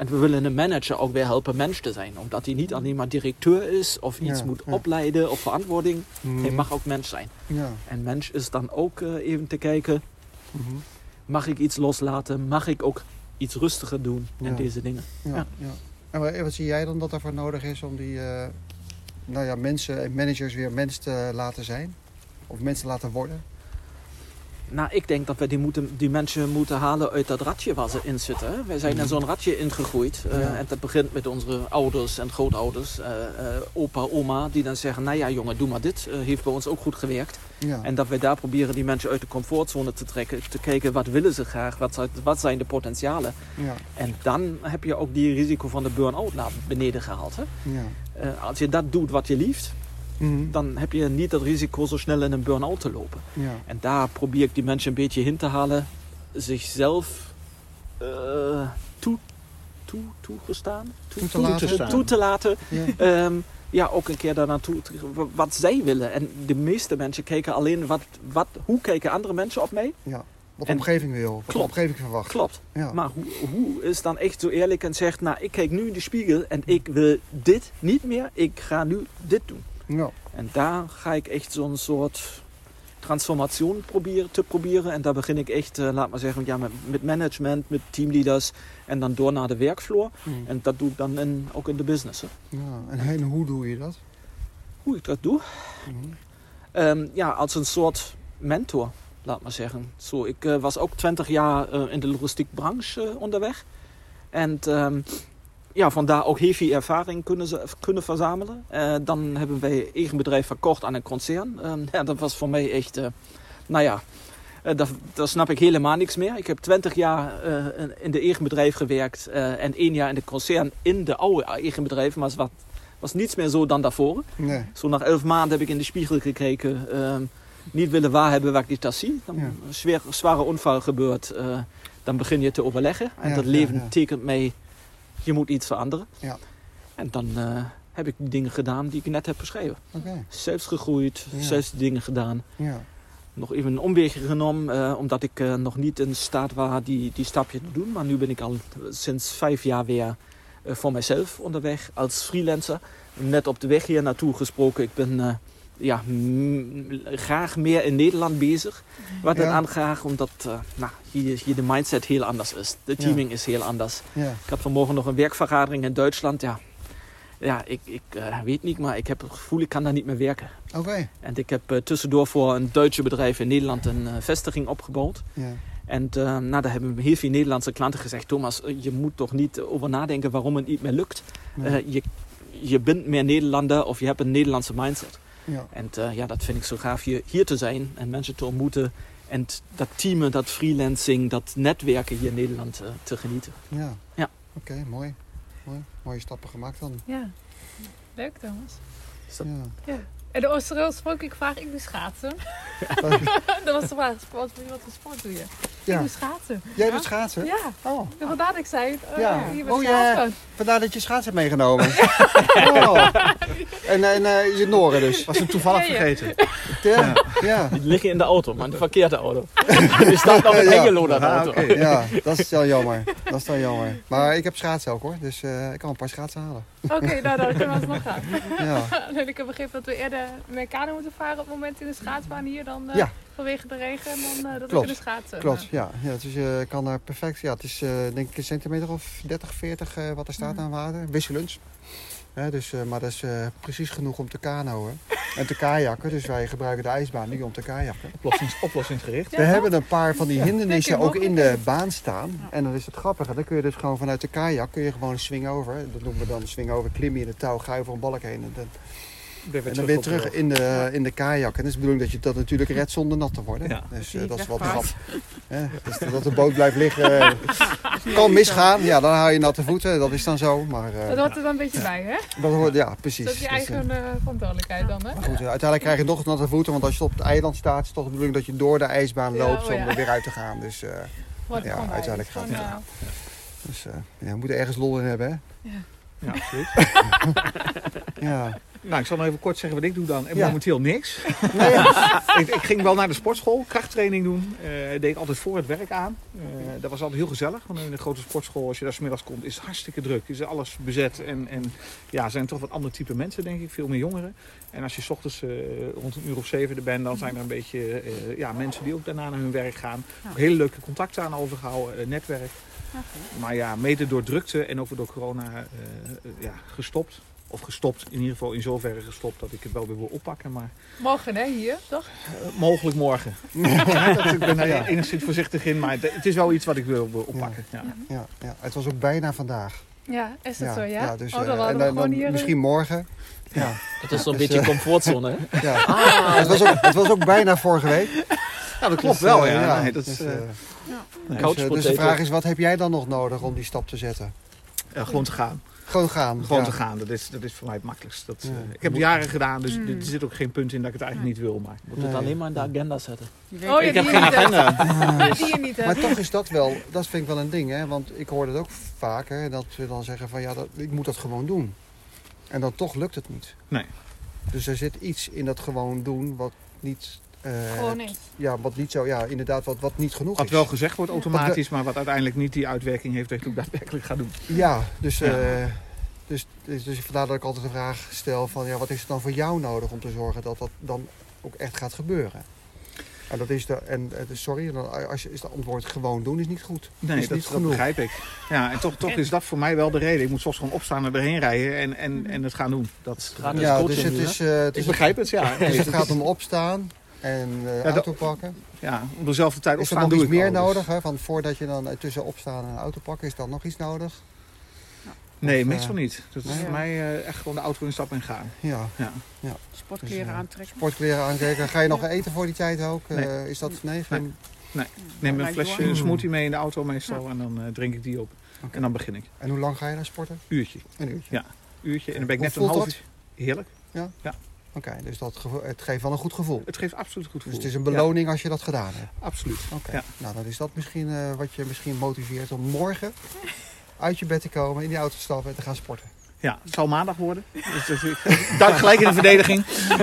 En we willen een manager ook weer helpen mens te zijn. Omdat hij niet alleen maar directeur is of iets Ja, moet ja. opleiden of verantwoording. Mhm. Hij mag ook mens zijn. Ja. En mens is dan ook eh, even te kijken, Mhm. mag ik iets loslaten? Mag ik ook iets rustiger doen? En deze dingen. Ja. En wat, zie jij dan dat daarvoor nodig is om die eh, nou ja, mensen en managers weer mens te laten zijn? Of mensen te laten worden? Nou, ik denk dat we die, moeten, die mensen moeten halen uit dat ratje waar ze in zitten. Wij zijn in zo'n ratje ingegroeid. eh, Ja. En dat begint met onze ouders en grootouders, eh, eh, opa, oma, die dan zeggen, nou ja jongen, doe maar dit. Heeft bij ons ook goed gewerkt. Ja. En dat we daar proberen die mensen uit de comfortzone te trekken. Te kijken, wat willen ze graag? Wat, zijn- wat zijn de potentialen? ja, En dan heb je ook die risico van de burn-out naar beneden gehaald. Hè. ja. Als je dat doet wat je lieft, Mhm. dan heb je niet het risico zo snel in een burn-out te lopen. ja. En daar probeer ik die mensen een beetje in te halen, zichzelf eh, toe, toe, toegestaan, Toe te laten. toe te laten. Ja. Ehm, ja, ook een keer daar naartoe, wat zij willen. En de meeste mensen kijken alleen, wat, wat, hoe kijken andere mensen op mij? ja. Wat de En- omgeving wil, wat de Klopt. omgeving verwacht. Klopt. Ja. Maar hoe, hoe is dan echt zo eerlijk en zegt, nou, ik kijk nu in de spiegel en ik wil dit niet meer, ik ga nu dit doen. Ja. En daar ga ik echt zo'n soort transformatie proberen, te proberen. En daar begin ik echt, eh, laat maar zeggen, ja, met, met management, met teamleaders en dan door naar de werkvloer. Mhm. En dat doe ik dan in, ook in de business. Hè. ja. En, en hoe doe je dat? Hoe ik dat doe? Mhm. Ehm, ja, als een soort mentor, laat maar zeggen. Zo, ik eh, was ook 20 jaar eh, in de logistiek branche eh, onderweg. En ehm, ja, vandaar ook heel veel ervaring kunnen, ze, kunnen verzamelen. Eh, dan hebben wij eigen bedrijf verkocht aan een concern. Ehm, ja, dat was voor mij echt, eh, nou ja, eh, daar, daar snap ik helemaal niks meer. Ik heb 20 jaar in de eigen bedrijf gewerkt en één jaar in de concern in de oude eigen bedrijf. Maar het was, was niets meer zo dan daarvoor. Nee. Zo na elf maanden heb ik in de spiegel gekeken. ehm, niet willen waarhebben waar ik niet dat zie. Dan Ja. een zwaar, zware onval gebeurt. dan begin je te overleggen. En Ja, dat leven tekent mee, je moet iets veranderen. Ja. En dan eh, heb ik die dingen gedaan die ik net heb beschreven. Oké, Zelfs gegroeid, Ja. zelfs dingen gedaan. ja. Nog even een omweg genomen, eh, omdat ik eh, nog niet in staat was die, die stapje te doen. Maar nu ben ik al sinds vijf jaar weer voor mijzelf onderweg als freelancer. Net op de weg hier naartoe gesproken. Ik ben ja, graag meer in Nederland bezig. Wat het Ja. aangaat, omdat eh, nou, hier, hier de mindset heel anders is. De Ja. teaming is heel anders. ja. Ik had vanmorgen nog een werkvergadering in Duitsland. Ja, ja ik, ik eh, weet niet, maar ik heb het gevoel ik kan daar niet meer werken. Oké, En ik heb eh, tussendoor voor een Duitse bedrijf in Nederland een vestiging opgebouwd. ja. En nou, daar hebben heel veel Nederlandse klanten gezegd... Thomas, je moet toch niet over nadenken waarom het niet meer lukt. Je, je bent meer Nederlander of je hebt een Nederlandse mindset. Ja. En eh, ja, dat vind ik zo gaaf hier, hier te zijn en mensen te ontmoeten. En dat teamen, dat freelancing, dat netwerken hier in Nederland eh, te genieten. Ja. Ja. Oké, mooi. mooi. Mooie stappen gemaakt dan. Ja. Leuk Thomas. Dat- Ja. En de oorspronkelijke vraag, ik doe schaatsen. dat was de vraag, wat, wat voor sport doe je? Ik Ja. doe schaatsen. Jij Ja? doet schaatsen? Ja, Oh, vandaar dat ik zei, oh, Ja. ja. hier met Oh, ja. schaatsen. vandaar dat je schaats hebt meegenomen. Oh. En, en eh, je Noren dus. Was hem toevallig Ja, ja. vergeten. Ja, ja. Die liggen in de auto, maar in de verkeerde auto. Die staat nog in Ja. Hengelo, dat Ah, auto. ja, dat is wel jammer. Dat is wel jammer. Maar ik heb schaatsen ook hoor, dus eh, ik kan een paar schaatsen halen. Oké, nou dan kunnen we alsnog gaan. Ja, En ik heb begrepen dat we eerder met kano moeten varen op het moment in de schaatsbaan hier dan eh, Ja. Vanwege de regen. En dan eh, dat we Klopt. kunnen schaatsen. klopt. Ja, ja dus je kan daar perfect. Ja, het is eh, denk ik een centimeter of 30, 40 eh, wat er staat aan water. Wisselend. Hè, dus, eh, maar dat is eh, precies genoeg om te kanoën en te kajakken. Dus wij gebruiken de ijsbaan nu om te kajakken. Oplossings, oplossingsgericht. Ja, We hebben een paar van die hindernissen ook in de baan staan. En dan is het grappige. Dan kun je dus gewoon vanuit de kajak kun je gewoon een swing over. Dat noemen we dan een swing over. Klim je in de touw, ga je over een balk heen. En dan, En dan weer de terug in de, in de kajak. En dat is de bedoeling dat je dat natuurlijk redt zonder nat te worden. Ja. Dus eh, dat is wat grap. Hè, dus dat de boot blijft liggen. kan misgaan. Ja, dan hou je natte voeten. Dat is dan zo. Maar eh, Dat hoort er dan een beetje bij, hè? dat hoort, ja, precies. Dat is je Dus, eh, eigen eh, verantwoordelijkheid dan, hè? maar goed, eh, uiteindelijk krijg je nog natte voeten. Want als je op het eiland staat, is het toch de bedoeling dat je door de ijsbaan Ja, loopt oh ja. om er weer uit te gaan. Dus, eh, Ja, uiteindelijk gaat het. dus eh, ja, we moeten ergens lol in hebben, hè? Ja, absoluut. Ja. Nou, ik zal nog even kort zeggen wat ik doe dan. En Ja. momenteel niks. Nee, ik, ik ging wel naar de sportschool, krachttraining doen. Eh deed ik altijd voor het werk aan. Eh, dat was altijd heel gezellig. Want in een grote sportschool, als je daar 's middags komt, is het hartstikke druk. Is alles bezet. En, en ja, zijn toch wat andere type mensen, denk ik. Veel meer jongeren. En als je 's ochtends eh, rond een uur of zeven er bent, dan zijn er een beetje eh, ja, mensen die ook daarna naar hun werk gaan. Ook hele leuke contacten aan overgehouden, eh, netwerk. Maar ja, mede door drukte en ook door corona ja, gestopt. Of gestopt, in ieder geval in zoverre gestopt dat ik het wel weer wil oppakken. Maar Morgen, hè, hier, toch? eh, mogelijk morgen. Ja, dat, ik ben daar Ja. enigszins voorzichtig in, maar het, het is wel iets wat ik wil, wil oppakken. Ja. ja, ja, het was ook bijna vandaag. Ja, is dat ja, zo, ja? dus, oh, dan eh, en dan, gewoon dan hier... misschien morgen. Ja, Dat is zo'n Dus, beetje eh, comfortzone, hè? ja. het, was ook, het was ook bijna vorige week. Ja, dat klopt Dus, wel. eh, Ja. Nee, dat dus, is, eh, eh, dus, eh, dus de vraag is, wat heb jij dan nog nodig om die stap te zetten? eh, gewoon te gaan. Gewoon gaan. Gewoon ja. te gaan, dat is, dat is voor mij het makkelijkst. Dat, Ja. eh, ik heb het jaren gedaan, dus Mm. er zit ook geen punt in dat ik het eigenlijk niet wil. Maar Moet het alleen maar in de agenda zetten. Oh, ja, ik heb geen agenda. Die je niet Maar toch is dat wel, dat vind ik wel een ding, hè? Want ik hoor dat ook vaker, dat ze dan zeggen van ja, dat, ik moet dat gewoon doen. En dan toch lukt het niet. Nee. Dus er zit iets in dat gewoon doen wat niet, Gewoon is. ja, wat niet zo, ja, inderdaad, wat, wat niet genoeg Wat is. wel gezegd wordt automatisch, maar wat uiteindelijk niet die uitwerking heeft dat je het ook daadwerkelijk gaat doen. Ja, dus, Ja. eh, dus, dus, dus vandaar dat ik altijd de vraag stel van ja, wat is er dan voor jou nodig om te zorgen dat dat dan ook echt gaat gebeuren? En dat is de, en eh, sorry, dan, als je, is het antwoord gewoon doen is niet goed. Nee, Is dat, niet begrijp ik. Ja, en toch, toch is dat voor mij wel de reden. Ik moet soms gewoon opstaan en erheen rijden en, en, en het gaan doen. Dat, Gratis ja, coaching dus het is, eh, het ik is begrijp het, ja. Dus het gaat om opstaan, en dat- auto pakken. Ja, op dezelfde tijd Is er opstaan nog doe iets ik meer nodig? Hè? Van voordat je dan tussen opstaan en een auto pakken, is dan nog iets nodig? Nee, Of, meestal eh, niet. Dat is nee? voor mij eh, echt gewoon de auto instappen en gaan. Ja. Sportkleren Dus, aantrekken. Sportkleren aantrekken. Ga je nog eten voor die tijd ook? Nee. Eh, is dat nee? geen- Ik neem een flesje smoothie mee in de auto meestal en dan eh, drink ik die op. En dan begin ik. En hoe lang ga je dan sporten? Uurtje. Een uurtje. Ja. Uurtje en dan ben ik Hoe net een half dat? uur. Heerlijk. Oké, dus dat het geeft wel een goed gevoel. Het geeft absoluut goed Dus gevoel. het is een beloning als je dat gedaan hebt. Absoluut. Oké, Ja. nou dan is dat misschien eh, wat je misschien motiveert om morgen uit je bed te komen, in die auto te stappen en te gaan sporten. Ja, het zal maandag worden. Dus, ik duik gelijk in de verdediging. Ja,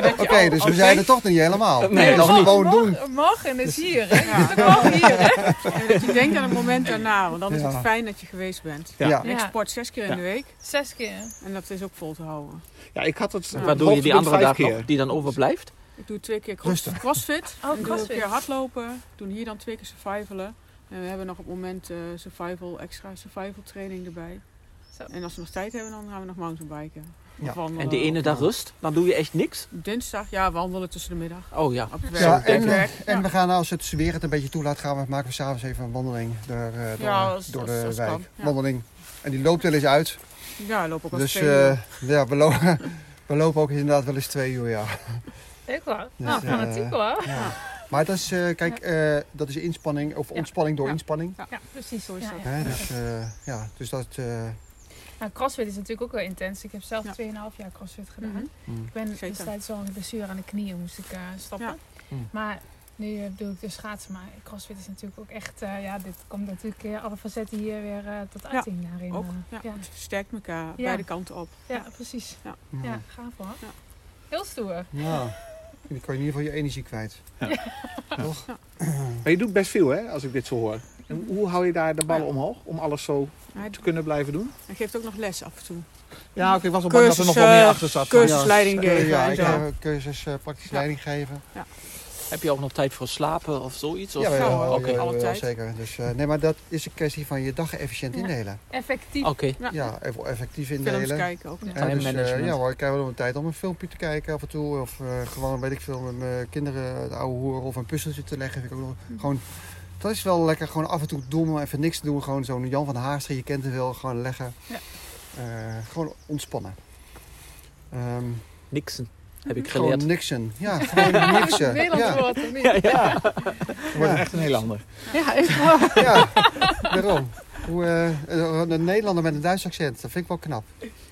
dat Oké, dus we zijn er toch niet helemaal. Nee, dat nog is gewoon doen. Morgen, morgen is hier, hè? Ja. Het is morgen hier, hè? Ja, dat je denkt aan het moment daarna, want dan is Ja. het fijn dat je geweest bent. Ja. Ja. En Ik sport zes keer in Ja. de week Zes keer. en dat is ook vol te houden. Ja, ik had het. Ja. Waar doe je die andere dag keer. nog, die dan overblijft? Ik doe twee keer cross, crossfit. Oh, en doe crossfit. een keer hardlopen. Ik doe hier dan twee keer survivalen. En we hebben nog op het moment eh, survival, extra survival training erbij. Zo. En als we nog tijd hebben, dan gaan we nog mountainbiken. Ja. En de ene dag rust? Dan doe je echt niks? Dinsdag, ja, wandelen tussen de middag. Oh ja. Op het. Ja, en, werk. en Ja. we gaan als het weer het een beetje toelaat, gaan we, maken we s'avonds even een wandeling door, eh, door, Ja, als- door als- de als wijk. kan, ja. Wandeling. En die loopt wel eens uit. Ja, loop ook als Dus twee eh, uur. ja, we, lo- we lopen ook inderdaad wel eens twee uur, ja. Ik wel. Dus, Nou, eh, fanatiek hoor. Ja. Maar dat is, eh, kijk, eh, dat is inspanning of Ja. ontspanning door Ja. inspanning. Ja, precies. Zo is Ja, dat. ja. Hè, dus, eh, ja, dus dat... eh, Nou, crossfit is natuurlijk ook wel intens. Ik heb zelf Ja. 2,5 jaar crossfit gedaan. Mhm. mm. Ik ben Zeker. destijds zo'n blessure aan de knieën moest ik eh, stoppen. Ja. Hmm. Maar nu doe ik dus schaatsen. Maar crossfit is natuurlijk ook echt... eh, ja, dit komt natuurlijk alle facetten hier weer eh, tot uiting daarin. Ook. Ja. ja. Het versterkt elkaar Ja. beide kanten op. Ja, precies. Ja. Ja, gaaf hoor. Ja. Heel stoer. Ja. Dan kan je in ieder geval je energie kwijt. Ja. Toch? Maar je doet best veel, hè, als ik dit zo hoor. En hoe hou je daar de ballen Ja. omhoog om alles zo Hij, te kunnen blijven doen? hij geeft ook nog les af en toe. Ja, oké, ik was al bang dat er nog wel meer eh, achter zat. cursus Ja, leiding eh, geven Ja, ik cursus eh, praktische Ja. leiding geven. Heb je ook nog tijd voor slapen of zoiets? Of? Ja, ja, tijd. zeker. Dus, eh, nee, maar dat is een kwestie van je dag efficiënt Ja. indelen. Effectief. Oké. Ja. Ja, even effectief Films indelen. kijken ook. Ja. Ja, Time dus, management. ja hoor, ik heb wel een tijd om een filmpje te kijken af en toe. Of eh, gewoon, weet ik veel, met mijn kinderen de oude hoeren of een puzzeltje te leggen. Vind ik ook nog, Hm. gewoon, dat is wel lekker, gewoon af en toe dom, even niks te doen. Gewoon zo'n Jan van Haastrecht, je kent het wel, gewoon leggen. Ja. Eh, gewoon ontspannen. Ehm, Niksen, heb ik gewoon geleerd. niksen. Ja, gewoon niksen. Nederlands Ja, woord? Ja, ja. Wordt echt een heel ander. Ja, echt waar. ja, daarom. Hoe, eh, een Nederlander met een Duits accent, dat vind ik wel knap.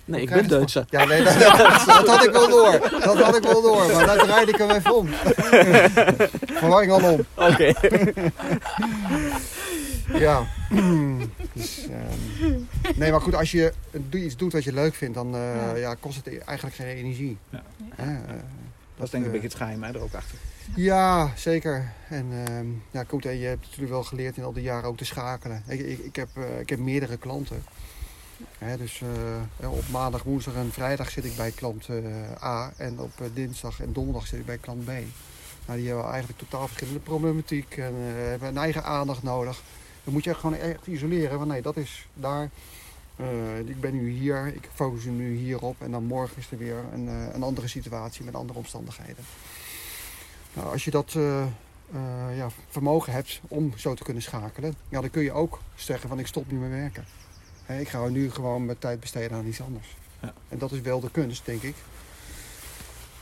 Nee, ik ben Duitser. Ja, nee, dat, dat had ik wel door. Dat had ik wel door, maar daar draaide ik hem even om. Verwarring al om. Oké. Ja. Dus, ehm, nee, maar goed, als je iets doet wat je leuk vindt, dan eh, ja, kost het eigenlijk geen energie. Ja. Eh, Dat is denk ik een eh, beetje het geheim hè, er ook achter. Ja, zeker. En ehm, ja, goed, je hebt natuurlijk wel geleerd in al die jaren ook te schakelen. Ik, ik, ik, heb, ik heb meerdere klanten. Hè, dus op maandag, woensdag en vrijdag zit ik bij klant A. En op dinsdag en donderdag zit ik bij klant B. Nou, die hebben eigenlijk totaal verschillende problematiek en hebben een eigen aandacht nodig. Dan moet je echt gewoon echt isoleren. Want nee, dat is daar. Eh, ik ben nu hier, ik focus nu hierop. En dan morgen is er weer een, eh, een andere situatie met andere omstandigheden. Nou, als je dat eh, ja, vermogen hebt om zo te kunnen schakelen, ja, dan kun je ook zeggen van ik stop nu met werken. Hè, ik ga nu gewoon mijn tijd besteden aan iets anders. Ja. En dat is wel de kunst, denk ik,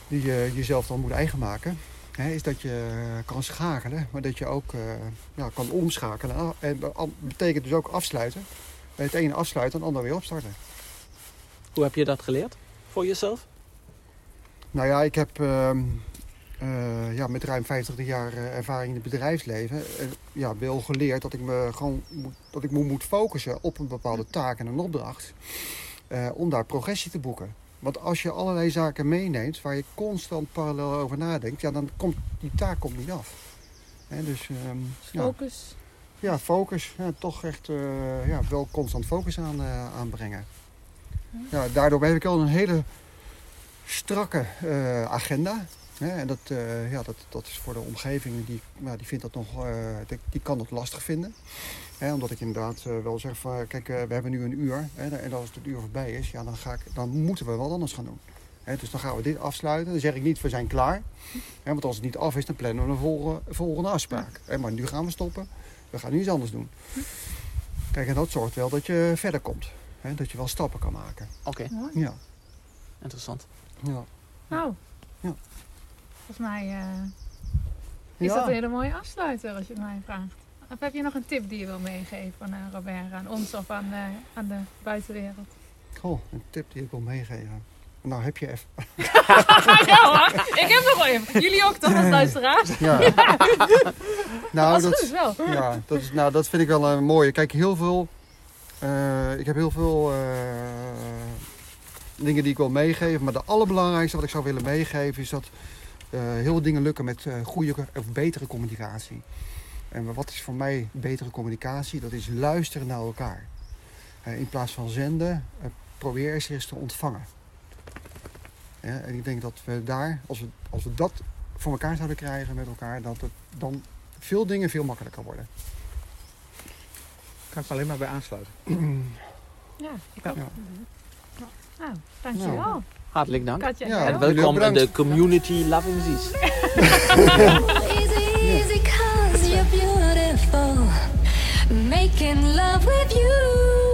die je jezelf dan moet eigen maken. Hè, is dat je kan schakelen, maar dat je ook eh, ja, kan omschakelen. En dat betekent dus ook afsluiten. Bij het ene afsluiten en het andere weer opstarten. Hoe heb je dat geleerd? Voor jezelf? Nou ja, ik heb ehm, eh, ja, met ruim 50 jaar eh, ervaring in het bedrijfsleven eh, ja, wel geleerd dat ik me gewoon moet, dat ik me moet focussen op een bepaalde taak en een opdracht. eh, om daar progressie te boeken. Want als je allerlei zaken meeneemt waar je constant parallel over nadenkt, ja, dan komt die taak komt niet af. Dus ehm, ja, Focus. ja, focus. Ja, toch echt eh, ja, wel constant focus aan, eh, aanbrengen. Ja, daardoor heb ik al een hele strakke eh, agenda. Hè, en dat, eh, ja, dat, dat is voor de omgeving, die, ja, die, vindt dat nog, eh, die, die kan dat lastig vinden. Hè, omdat ik inderdaad eh, wel zeg van, kijk, we hebben nu een uur. Hè, en als het uur voorbij is, ja, dan, ga ik, dan moeten we wat anders gaan doen. Hè, dus dan gaan we dit afsluiten. Dan zeg ik niet, we zijn klaar. Hè, want als het niet af is, dan plannen we een volgende, volgende afspraak. Hè, maar nu gaan we stoppen. We gaan nu iets anders doen. Kijk, en dat zorgt wel dat je verder komt. Hè, dat je wel stappen kan maken. Oké. Ja. interessant. ja. Nou, Ja. Volgens mij eh, is Ja. dat een hele mooie afsluiter als je het mij vraagt. Of heb je nog een tip die je wil meegeven aan eh, Robert, aan ons of aan, eh, aan de buitenwereld? Goh, een tip die ik wil meegeven. Nou, heb je even... ja hoor, ik heb nog wel even. Jullie ook toch als luisteraars? Ja. nou, dat is wel. ja, dat, is, nou, dat vind ik wel een mooie. Kijk, heel veel... eh, ik heb heel veel eh, dingen die ik wil meegeven. Maar de allerbelangrijkste wat ik zou willen meegeven is dat heel veel dingen lukken met eh, goede of betere communicatie. En wat is voor mij betere communicatie? Dat is luisteren naar elkaar. Eh, in plaats van zenden, eh, probeer eens eens te ontvangen. Ja, en ik denk dat we daar, als we, als we dat voor elkaar zouden krijgen met elkaar, dat het dan veel dingen veel makkelijker worden. Kan ik me alleen maar bij aansluiten. Ja, ik Ja. ook. Nou, dankjewel. Nou. Hartelijk dank. Katja, Ja, En welkom in de community Loving Zees. Easy, easy, cause you're beautiful. Making love with you